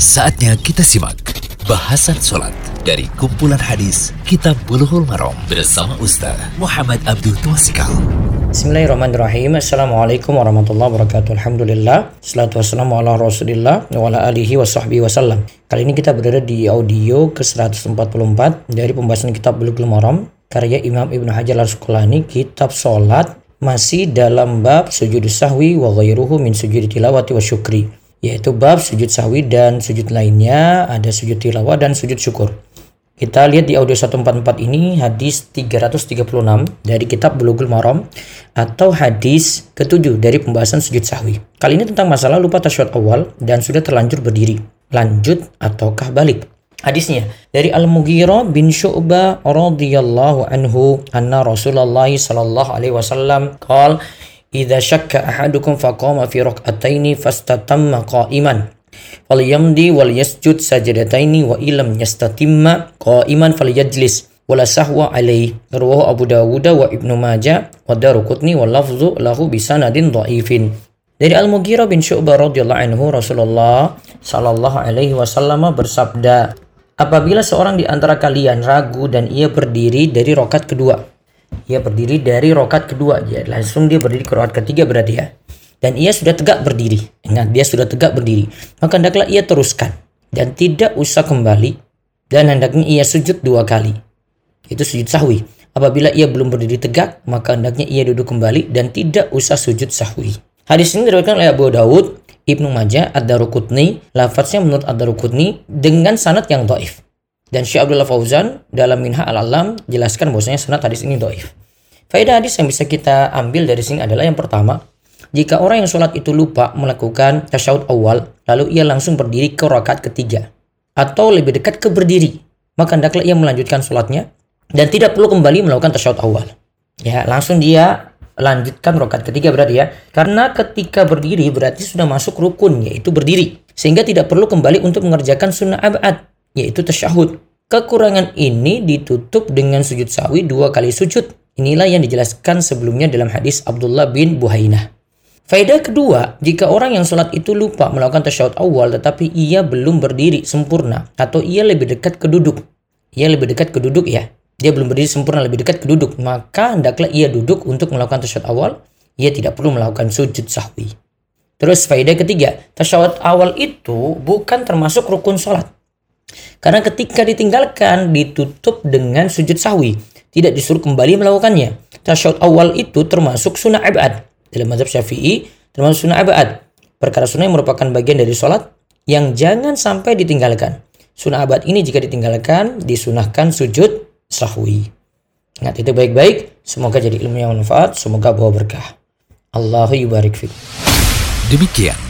Saatnya kita simak bahasan sholat dari kumpulan hadis Kitab Bulughul Maram bersama Ustaz Muhammad Abdul Twasikal. Bismillahirrahmanirrahim. Assalamualaikum warahmatullahi wabarakatuh. Alhamdulillah. Salatu wassalamu ala rasulillah wa ala alihi wa sahbihi wasallam. Kali ini kita berada di audio ke-144 dari pembahasan kitab Bulughul Maram karya Imam Ibnu Hajar al-Asqalani kitab salat masih dalam bab sujud sahwi wa ghairuhu min sujud tilawati wa syukri yaitu bab sujud sahwi dan sujud lainnya ada sujud tilawah dan sujud syukur kita lihat di audio 144 ini hadis 336 dari kitab Bulughul Maram atau hadis ketujuh dari pembahasan sujud sahwi. Kali ini tentang masalah lupa tasyahud awal dan sudah terlanjur berdiri. Lanjut ataukah balik? Hadisnya dari Al-Mughirah bin Syu'bah radhiyallahu anhu anna Rasulullah sallallahu alaihi wasallam qala idza syakka ahadukum faqama fi rak'ataini fastatamma qa'iman falyamdi wal yasjud sajadataini wa ilam yastatimma qa'iman falyajlis wala sahwa alaih rawahu Abu Dawud wa Ibnu Majah wa Daruqutni lafzu dari Al-Mughirah bin Syu'bah radhiyallahu anhu Rasulullah sallallahu alaihi wasallam bersabda Apabila seorang di antara kalian ragu dan ia berdiri dari rokat kedua, ia berdiri dari rokat kedua, ya langsung dia berdiri ke rokat ketiga berarti ya. Dan ia sudah tegak berdiri, ingat dia sudah tegak berdiri, maka hendaklah ia teruskan dan tidak usah kembali dan hendaknya ia sujud dua kali. Itu sujud sahwi. Apabila ia belum berdiri tegak, maka hendaknya ia duduk kembali dan tidak usah sujud sahwi. Hadis ini diriwayatkan oleh Abu Dawud, Ibnu Majah, Ad-Darukutni, lafaznya menurut Ad-Darukutni dengan sanad yang doif. Dan Syekh Abdullah Fauzan dalam Minha al-Alam jelaskan bahwasanya sanad hadis ini doif. Faedah hadis yang bisa kita ambil dari sini adalah yang pertama, jika orang yang sholat itu lupa melakukan tasyahud awal, lalu ia langsung berdiri ke rakaat ketiga, atau lebih dekat ke berdiri, maka hendaklah ia melanjutkan sholatnya dan tidak perlu kembali melakukan tasyahud awal. Ya, langsung dia lanjutkan rokat ketiga berarti ya. Karena ketika berdiri berarti sudah masuk rukun yaitu berdiri. Sehingga tidak perlu kembali untuk mengerjakan sunnah abad yaitu tasyahud. Kekurangan ini ditutup dengan sujud sawi dua kali sujud. Inilah yang dijelaskan sebelumnya dalam hadis Abdullah bin Buhainah. Faedah kedua, jika orang yang sholat itu lupa melakukan tasyahud awal tetapi ia belum berdiri sempurna atau ia lebih dekat ke duduk. Ia lebih dekat ke duduk ya dia belum berdiri sempurna lebih dekat ke duduk, maka hendaklah ia duduk untuk melakukan tasyahud awal, ia tidak perlu melakukan sujud sahwi. Terus faedah ketiga, tasyahud awal itu bukan termasuk rukun sholat. Karena ketika ditinggalkan ditutup dengan sujud sahwi, tidak disuruh kembali melakukannya. Tasyahud awal itu termasuk sunnah abad. Dalam mazhab syafi'i, termasuk sunnah abad. Perkara sunnah yang merupakan bagian dari sholat yang jangan sampai ditinggalkan. Sunnah abad ini jika ditinggalkan, disunahkan sujud sahwi. Ingat itu baik-baik. Semoga jadi ilmu yang manfaat. Semoga bawa berkah. Allahu yubarik. Demikian